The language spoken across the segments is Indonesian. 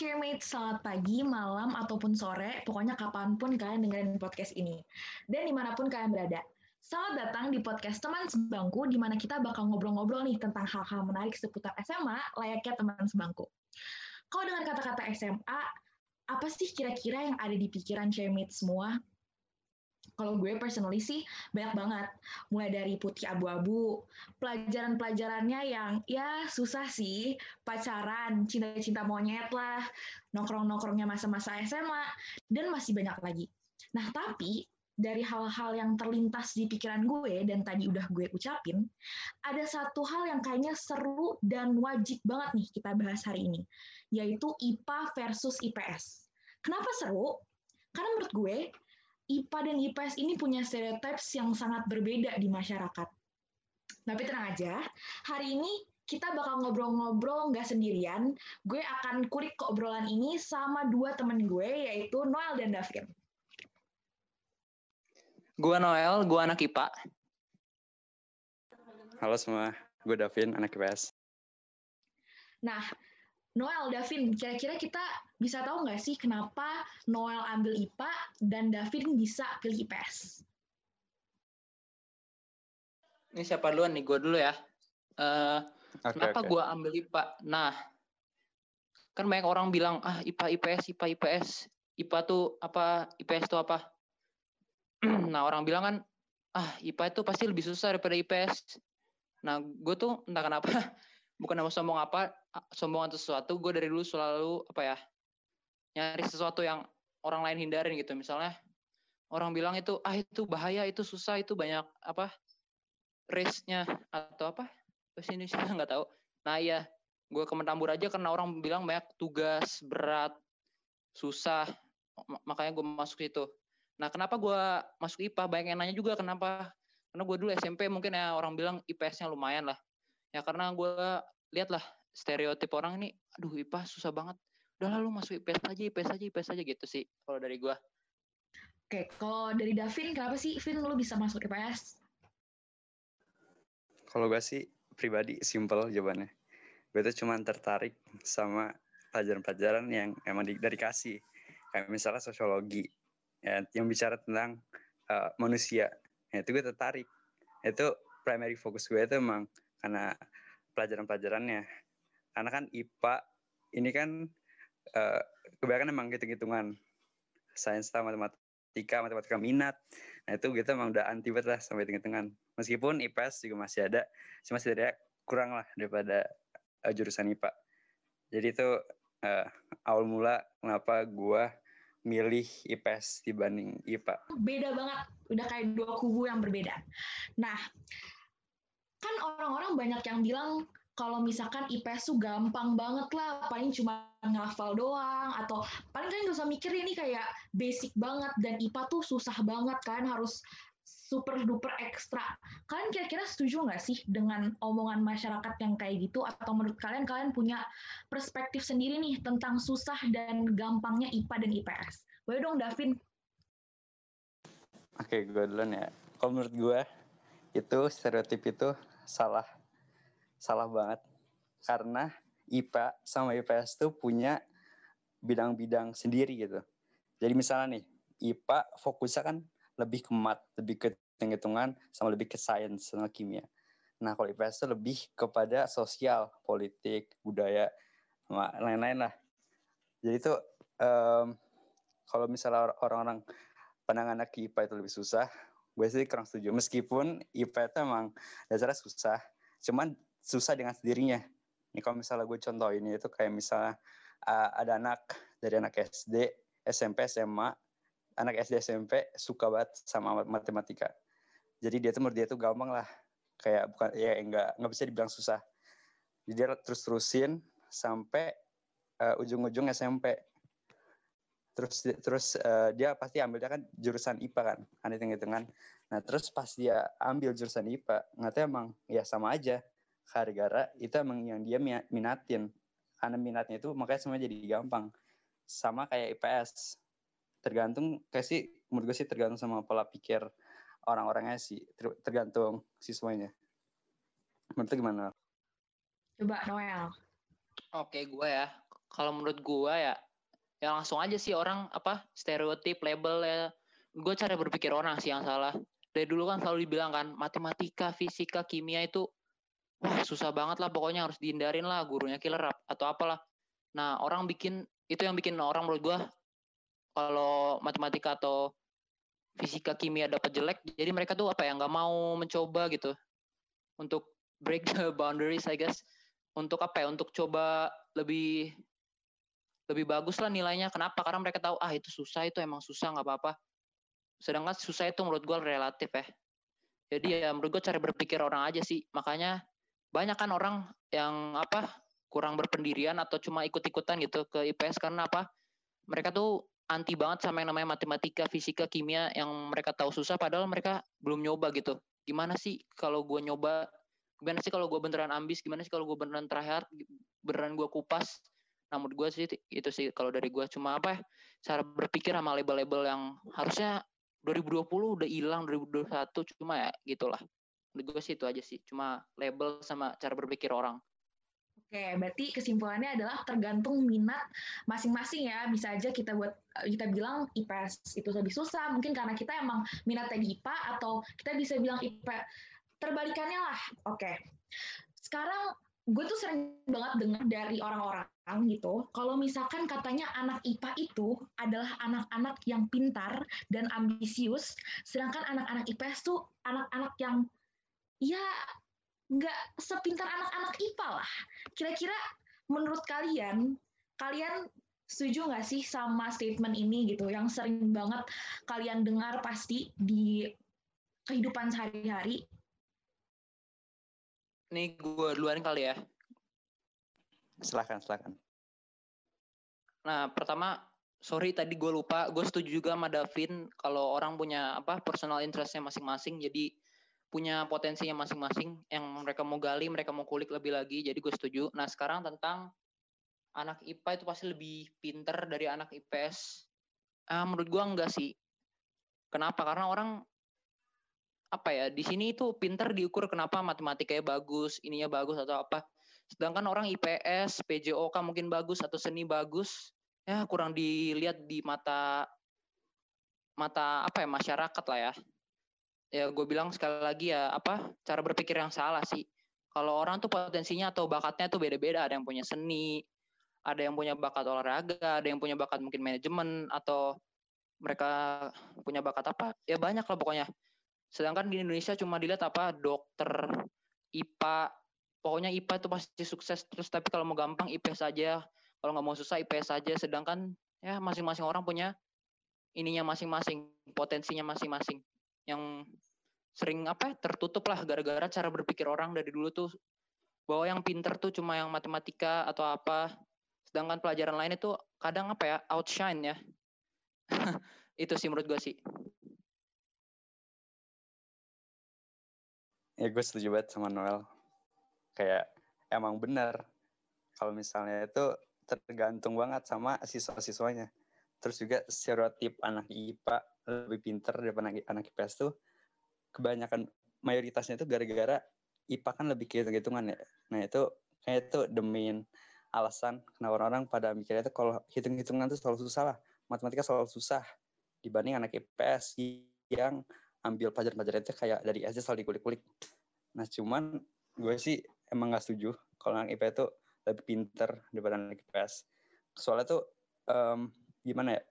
Cheermate, selamat pagi, malam, ataupun sore, pokoknya kapan pun kalian dengerin podcast ini. Dan di mana pun kalian berada. Selamat datang di podcast Teman Sebangku, di mana kita bakal ngobrol-ngobrol nih tentang hal-hal menarik seputar SMA, layaknya teman sebangku. Kalau dengan kata-kata SMA, apa sih kira-kira yang ada di pikiran Cheermate semua? Kalau gue personally sih banyak banget. Mulai dari putih abu-abu, pelajaran-pelajarannya yang ya susah sih, pacaran, cinta-cinta monyet lah, nongkrong-nongkrongnya masa-masa SMA, dan masih banyak lagi. Nah, tapi dari hal-hal yang terlintas di pikiran gue dan tadi udah gue ucapin, ada satu hal yang kayaknya seru dan wajib banget nih kita bahas hari ini, yaitu IPA versus IPS. Kenapa seru? Karena menurut gue, IPA dan IPS ini punya stereotypes yang sangat berbeda di masyarakat. Tapi tenang aja, hari ini kita bakal ngobrol-ngobrol nggak sendirian. Gue akan kulik ke obrolan ini sama dua temen gue, yaitu Noel dan Davin. Gue Noel, gue anak IPA. Halo semua, gue Davin, anak IPS. Nah, Noel, Davin, kira-kira kita bisa tahu nggak sih kenapa Noel ambil IPA dan Davin bisa pilih IPS? Ini siapa duluan nih? Gue dulu ya. Uh, okay, kenapa okay. gue ambil IPA? Nah, kan banyak orang bilang, ah IPA, IPS, IPA, IPS. IPA tuh apa, IPS tuh apa? nah, orang bilang kan, ah IPA itu pasti lebih susah daripada IPS. Nah, gue tuh entah kenapa bukan mau sombong apa sombong atau sesuatu gue dari dulu selalu apa ya nyari sesuatu yang orang lain hindarin gitu. Misalnya orang bilang itu ah itu bahaya itu susah itu banyak apa risknya atau apa bahasa Indonesia nggak tahu. Nah iya gue ke Mentambur aja karena orang bilang banyak tugas berat susah makanya gue masuk situ. Nah kenapa gue masuk IPA banyak yang nanya juga kenapa. Karena gue dulu SMP mungkin ya orang bilang IPS-nya lumayan lah. Ya karena gue lihat lah stereotip orang ini aduh IPA susah banget udah lalu masuk IPS aja IPS aja IPS aja gitu sih kalau dari gue oke kalau dari Davin kenapa sih Vin lu bisa masuk IPS kalau gue sih pribadi simple jawabannya. Gue tuh cuma tertarik sama pelajaran-pelajaran yang emang di, dari kasih. Kayak misalnya sosiologi ya, yang bicara tentang uh, manusia. Ya, itu gue tertarik. Itu primary fokus gue itu emang karena pelajaran-pelajarannya. Karena kan IPA ini kan uh, kebanyakan emang hitung-hitungan. Sains sama matematika, matematika minat. Nah itu kita emang udah anti banget lah sama hitung-hitungan. Meskipun IPS juga masih ada, cuma setidaknya kurang lah daripada uh, jurusan IPA. Jadi itu uh, awal mula kenapa gue milih IPS dibanding IPA. Beda banget, udah kayak dua kubu yang berbeda. Nah, kan orang-orang banyak yang bilang kalau misalkan IPS tuh gampang banget lah, paling cuma ngafal doang, atau paling kan nggak usah mikir ini kayak basic banget, dan IPA tuh susah banget kan, harus super duper ekstra. Kalian kira-kira setuju nggak sih dengan omongan masyarakat yang kayak gitu, atau menurut kalian, kalian punya perspektif sendiri nih tentang susah dan gampangnya IPA dan IPS? Boleh dong, Davin? Oke, gue duluan ya. Kalau menurut gue, itu stereotip itu salah salah banget karena IPA sama IPS tuh punya bidang-bidang sendiri gitu. Jadi misalnya nih, IPA fokusnya kan lebih ke mat, lebih ke hitung-hitungan, sama lebih ke sains sama kimia. Nah, kalau IPS itu lebih kepada sosial, politik, budaya, lain-lain lah. Jadi itu um, kalau misalnya orang-orang pandangan anak IPA itu lebih susah, gue sih kurang setuju meskipun IPA itu emang dasarnya susah cuman susah dengan sendirinya. Ini kalau misalnya gue contoh ini itu kayak misalnya uh, ada anak dari anak SD SMP SMA anak SD SMP suka banget sama matematika. Jadi dia tuh dia tuh gampang lah. Kayak bukan ya enggak nggak bisa dibilang susah. Jadi dia terus terusin sampai uh, ujung-ujung SMP terus terus uh, dia pasti ambilnya kan jurusan IPA kan kan hitung hitungan nah terus pas dia ambil jurusan IPA nggak emang ya sama aja gara-gara itu emang yang dia minatin. Karena minatnya itu makanya semua jadi gampang. Sama kayak IPS tergantung kayak sih menurut gue sih tergantung sama pola pikir orang-orangnya sih. Tergantung siswanya menurut gimana? Coba Noel. Oke gue ya. Kalau menurut gue ya ya langsung aja sih orang apa stereotip label ya. Gue cara berpikir orang sih yang salah. Dari dulu kan selalu dibilang kan matematika fisika kimia itu wah susah banget lah pokoknya harus dihindarin lah gurunya killer atau apalah. Nah orang bikin itu yang bikin orang menurut gue kalau matematika atau fisika kimia dapat jelek jadi mereka tuh apa ya nggak mau mencoba gitu. Untuk break the boundaries I guess. Untuk apa ya untuk coba lebih lebih bagus lah nilainya. Kenapa? Karena mereka tahu ah itu susah itu emang susah nggak apa-apa. Sedangkan susah itu menurut gue relatif ya. Jadi ya menurut gue cara berpikir orang aja sih. Makanya banyak kan orang yang apa kurang berpendirian atau cuma ikut-ikutan gitu ke IPS karena apa? Mereka tuh anti banget sama yang namanya matematika fisika kimia yang mereka tahu susah padahal mereka belum nyoba gitu. Gimana sih kalau gue nyoba? Gimana sih kalau gue beneran ambis? Gimana sih kalau gue beneran terakhir beneran gue kupas? Menurut gue sih itu sih kalau dari gue cuma apa ya? Cara berpikir sama label-label yang harusnya 2020 udah hilang 2021 cuma ya gitulah menurut gue sih itu aja sih cuma label sama cara berpikir orang Oke, berarti kesimpulannya adalah tergantung minat masing-masing ya. Bisa aja kita buat kita bilang IPS itu lebih susah, mungkin karena kita emang minatnya di IPA atau kita bisa bilang IPA terbalikannya lah. Oke. Sekarang gue tuh sering banget dengar dari orang-orang gitu, kalau misalkan katanya anak IPA itu adalah anak-anak yang pintar dan ambisius, sedangkan anak-anak IPS tuh anak-anak yang ya nggak sepintar anak-anak IPA lah. Kira-kira menurut kalian, kalian setuju nggak sih sama statement ini gitu, yang sering banget kalian dengar pasti di kehidupan sehari-hari? Nih gue duluan kali ya. Silahkan, silahkan. Nah, pertama, sorry tadi gue lupa. Gue setuju juga sama Davin kalau orang punya apa personal interestnya masing-masing. Jadi punya potensinya masing-masing yang mereka mau gali, mereka mau kulik lebih lagi. Jadi gue setuju. Nah, sekarang tentang anak IPA itu pasti lebih pinter dari anak IPS. Ah, menurut gue enggak sih. Kenapa? Karena orang apa ya di sini itu pinter diukur kenapa matematikanya bagus, ininya bagus atau apa Sedangkan orang IPS, PJOK mungkin bagus atau seni bagus, ya kurang dilihat di mata mata apa ya masyarakat lah ya. Ya gue bilang sekali lagi ya apa cara berpikir yang salah sih. Kalau orang tuh potensinya atau bakatnya tuh beda-beda. Ada yang punya seni, ada yang punya bakat olahraga, ada yang punya bakat mungkin manajemen atau mereka punya bakat apa? Ya banyak lah pokoknya. Sedangkan di Indonesia cuma dilihat apa dokter, IPA, pokoknya IPA itu pasti sukses terus tapi kalau mau gampang IPS saja kalau nggak mau susah IPS saja sedangkan ya masing-masing orang punya ininya masing-masing potensinya masing-masing yang sering apa ya, tertutup lah gara-gara cara berpikir orang dari dulu tuh. Bahwa yang pinter tuh cuma yang matematika atau apa. Sedangkan pelajaran lain itu kadang apa ya outshine ya. Itu sih menurut gue sih. Ya gue setuju banget sama Noel. Kayak emang benar kalau misalnya itu tergantung banget sama siswa-siswanya. Terus juga stereotip anak IPA lebih pinter daripada anak, anak IPS tuh kebanyakan mayoritasnya itu gara-gara IPA kan lebih hitung-hitungan ya. Nah itu kayak itu the main alasan kenapa orang-orang pada mikirnya itu kalau hitung-hitungan itu selalu susah lah. Matematika selalu susah dibanding anak IPS yang ambil pelajaran-pelajaran itu kayak dari SD selalu dikulik-kulik. Nah cuman gue sih emang gak setuju kalau anak IPA itu lebih pinter daripada anak IPS. Soalnya tuh um, gimana ya?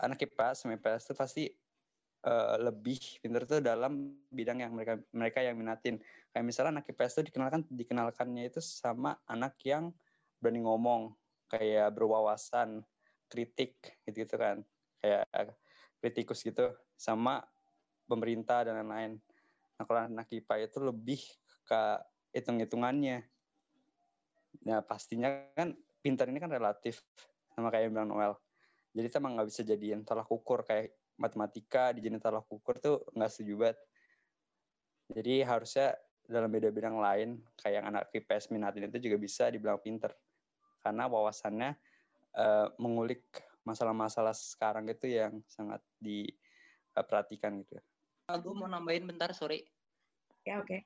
Anak IPA sama IPS tuh pasti uh, lebih pinter tuh dalam bidang yang mereka mereka yang minatin. Kayak misalnya anak IPS tuh dikenalkan dikenalkannya itu sama anak yang berani ngomong, kayak berwawasan, kritik gitu-gitu kan. Kayak kritikus gitu sama pemerintah dan lain-lain. Nah kalau anak IPA itu lebih ke hitung-hitungannya. Nah pastinya kan pintar ini kan relatif sama kayak yang bilang Noel. Jadi kita emang nggak bisa jadiin tolak ukur kayak matematika dijadiin tolak ukur tuh nggak setuju banget. Jadi harusnya dalam beda-bidang lain kayak yang anak IPS minatin itu juga bisa dibilang pinter karena wawasannya uh, mengulik masalah-masalah sekarang itu yang sangat diperhatikan gitu. Aku mau nambahin bentar, sorry. Ya oke. Okay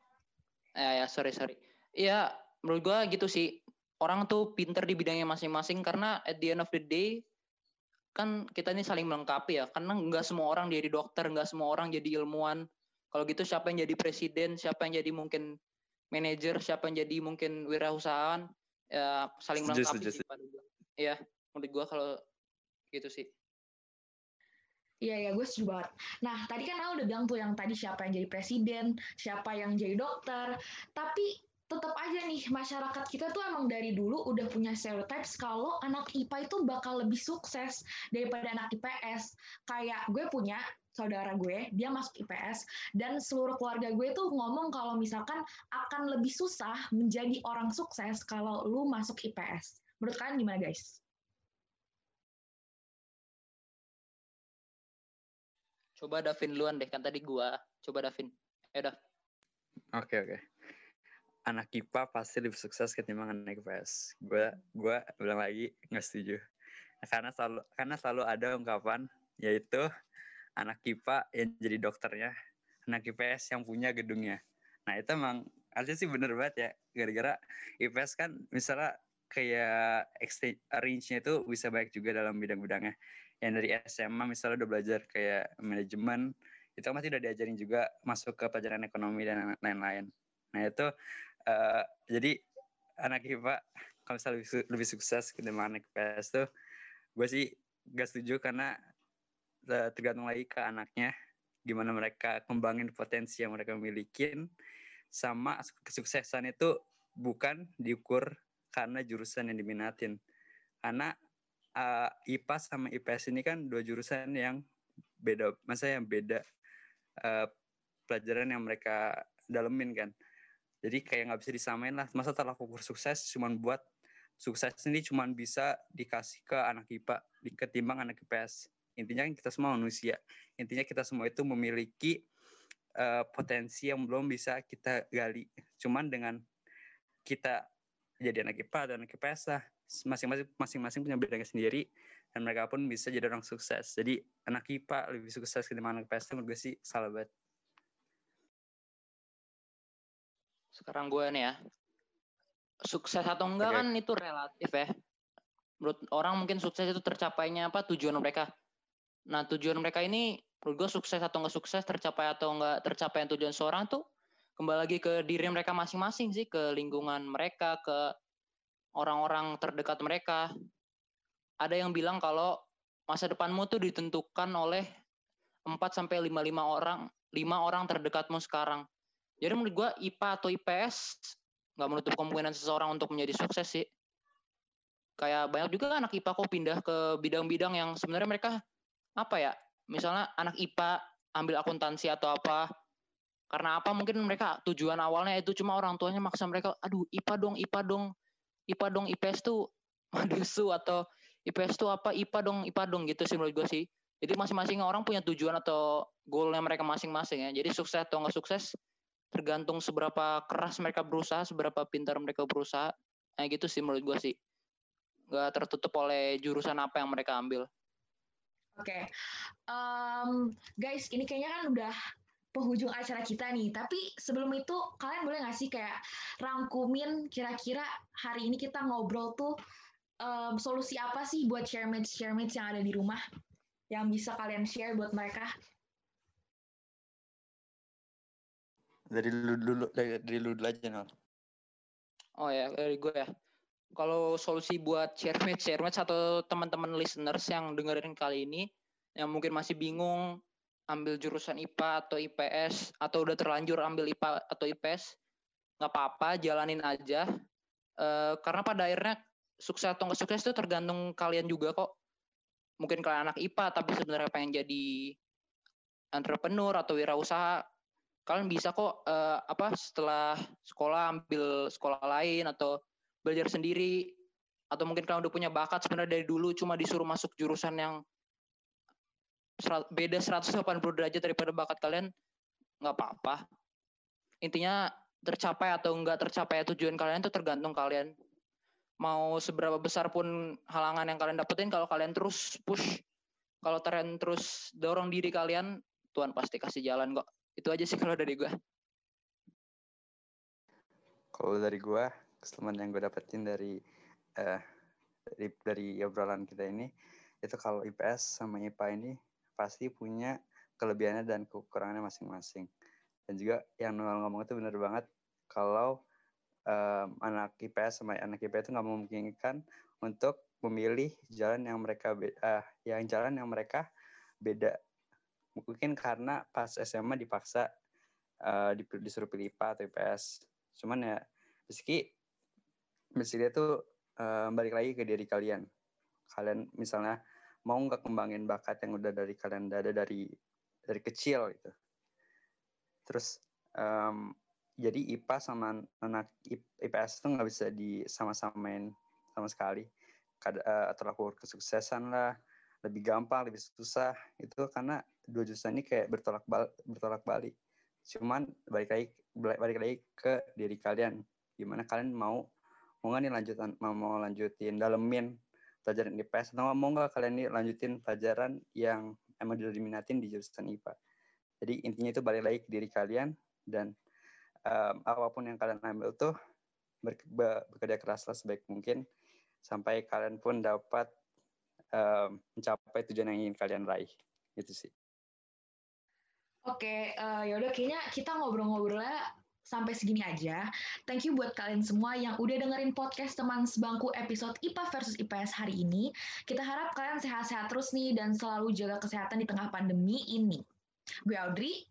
ya, ya sorry sorry Iya menurut gue gitu sih orang tuh pinter di bidangnya masing-masing karena at the end of the day kan kita ini saling melengkapi ya karena nggak semua orang jadi dokter nggak semua orang jadi ilmuwan kalau gitu siapa yang jadi presiden siapa yang jadi mungkin manajer siapa yang jadi mungkin wirausahaan ya saling melengkapi sih Iya, menurut gue kalau gitu sih. Iya, ya, gue setuju banget. Nah, tadi kan Al udah bilang tuh yang tadi siapa yang jadi presiden, siapa yang jadi dokter. Tapi tetap aja nih masyarakat kita tuh emang dari dulu udah punya stereotypes kalau anak IPA itu bakal lebih sukses daripada anak IPS. Kayak gue punya saudara gue, dia masuk IPS dan seluruh keluarga gue tuh ngomong kalau misalkan akan lebih susah menjadi orang sukses kalau lu masuk IPS. Menurut kalian gimana guys? Coba Davin luan deh, kan tadi gua. Coba Davin. Eh, Dav. Oke, okay, oke. Okay anak IPA pasti lebih sukses ketimbang anak IPS. Gue gua bilang lagi nggak setuju. Karena selalu karena selalu ada ungkapan yaitu anak IPA yang jadi dokternya, anak IPS yang punya gedungnya. Nah itu emang artinya sih bener banget ya. Gara-gara IPS kan misalnya kayak range-nya itu bisa baik juga dalam bidang-bidangnya. Yang dari SMA misalnya udah belajar kayak manajemen, itu masih udah diajarin juga masuk ke pelajaran ekonomi dan lain-lain. Nah itu uh, jadi anak IPA kalau misalnya lebih, lebih sukses ketimbang anak IPS tuh gue sih gak setuju karena uh, tergantung lagi ke anaknya gimana mereka kembangin potensi yang mereka milikin sama kesuksesan itu bukan diukur karena jurusan yang diminatin. Karena uh, IPA sama IPS ini kan dua jurusan yang beda masa yang beda uh, pelajaran yang mereka dalemin kan jadi kayak nggak bisa disamain lah. Masa telah ukur sukses cuma buat sukses ini cuma bisa dikasih ke anak IPA ketimbang anak IPS intinya kan kita semua manusia. Intinya kita semua itu memiliki uh, potensi yang belum bisa kita gali. Cuman dengan kita jadi anak IPA atau anak IPS lah masing-masing masing-masing punya bedanya sendiri dan mereka pun bisa jadi orang sukses. Jadi anak IPA lebih sukses ketimbang anak IPS menurut gue sih salah banget sekarang gue nih ya. Sukses atau enggak okay. kan itu relatif ya. Menurut orang mungkin sukses itu tercapainya apa? Tujuan mereka. Nah tujuan mereka ini menurut gue sukses atau enggak sukses tercapai atau enggak tercapai tujuan seorang tuh kembali lagi ke diri mereka masing-masing sih ke lingkungan mereka ke orang-orang terdekat mereka. Ada yang bilang kalau masa depanmu tuh ditentukan oleh 4 sampai 5 5 orang 5 orang terdekatmu sekarang jadi menurut gue IPA atau IPS nggak menutup kemungkinan seseorang untuk menjadi sukses sih. Kayak banyak juga anak IPA kok pindah ke bidang-bidang yang sebenarnya mereka apa ya? Misalnya anak IPA ambil akuntansi atau apa. Karena apa mungkin mereka tujuan awalnya itu cuma orang tuanya maksa mereka, aduh IPA dong, IPA dong, IPA dong, IPS tuh madusu atau IPS tuh apa, IPA dong, IPA dong gitu sih menurut gue sih. Jadi masing-masing orang punya tujuan atau goalnya mereka masing-masing ya. Jadi sukses atau nggak sukses tergantung seberapa keras mereka berusaha, seberapa pintar mereka berusaha. Nah gitu sih menurut gue sih. Gak tertutup oleh jurusan apa yang mereka ambil. Oke, okay. um, guys, ini kayaknya kan udah penghujung acara kita nih. Tapi sebelum itu, kalian boleh nggak sih kayak rangkumin kira-kira hari ini kita ngobrol tuh um, solusi apa sih buat share mates share mates yang ada di rumah yang bisa kalian share buat mereka? Dari lu dulu dari, dari lu dulu aja Nol. Oh ya, dari gue ya. Kalau solusi buat share match, share match atau teman-teman listeners yang dengerin kali ini yang mungkin masih bingung ambil jurusan IPA atau IPS atau udah terlanjur ambil IPA atau IPS, nggak apa-apa, jalanin aja. E, karena pada akhirnya sukses atau nggak sukses itu tergantung kalian juga kok. Mungkin kalian anak IPA tapi sebenarnya pengen jadi entrepreneur atau wirausaha, kalian bisa kok uh, apa setelah sekolah ambil sekolah lain atau belajar sendiri atau mungkin kalian udah punya bakat sebenarnya dari dulu cuma disuruh masuk jurusan yang beda 180 derajat daripada bakat kalian nggak apa-apa. Intinya tercapai atau enggak tercapai tujuan kalian itu tergantung kalian. Mau seberapa besar pun halangan yang kalian dapetin kalau kalian terus push kalau kalian terus dorong diri kalian Tuhan pasti kasih jalan kok itu aja sih kalau dari gue kalau dari gue keselamatan yang gue dapetin dari uh, dari dari obrolan kita ini itu kalau IPS sama IPA ini pasti punya kelebihannya dan kekurangannya masing-masing. Dan juga yang Noel ngomong itu benar banget kalau um, anak IPS sama anak IPA itu nggak memungkinkan untuk memilih jalan yang mereka uh, yang jalan yang mereka beda mungkin karena pas SMA dipaksa uh, disuruh pilih IPA atau IPS cuman ya meski meski dia tuh uh, balik lagi ke diri kalian. Kalian misalnya mau nggak kembangin bakat yang udah dari kalian ada dari dari kecil gitu. Terus um, jadi IPA sama anak IPS tuh nggak bisa disama-samain sama sekali. Kada, uh, terlalu kesuksesan lah. Lebih gampang lebih susah. Itu karena dua jurusan ini kayak bertolak bal bertolak balik. Cuman balik lagi balik lagi ke diri kalian. Gimana kalian mau mau nggak nih lanjutan mau, mau lanjutin dalemin pelajaran IPS atau mau nggak kalian nih lanjutin pelajaran yang emang diminatin di jurusan IPA jadi intinya itu balik lagi ke diri kalian dan um, apa pun yang kalian ambil tuh ber, bekerja keraslah sebaik mungkin sampai kalian pun dapat um, mencapai tujuan yang ingin kalian raih. Itu sih Oke, uh, yaudah kayaknya kita ngobrol-ngobrolnya sampai segini aja. Thank you buat kalian semua yang udah dengerin podcast teman sebangku episode IPA versus IPS hari ini. Kita harap kalian sehat-sehat terus nih dan selalu jaga kesehatan di tengah pandemi ini. Gue Audrey.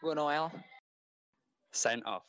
Gue Noel. Sign off.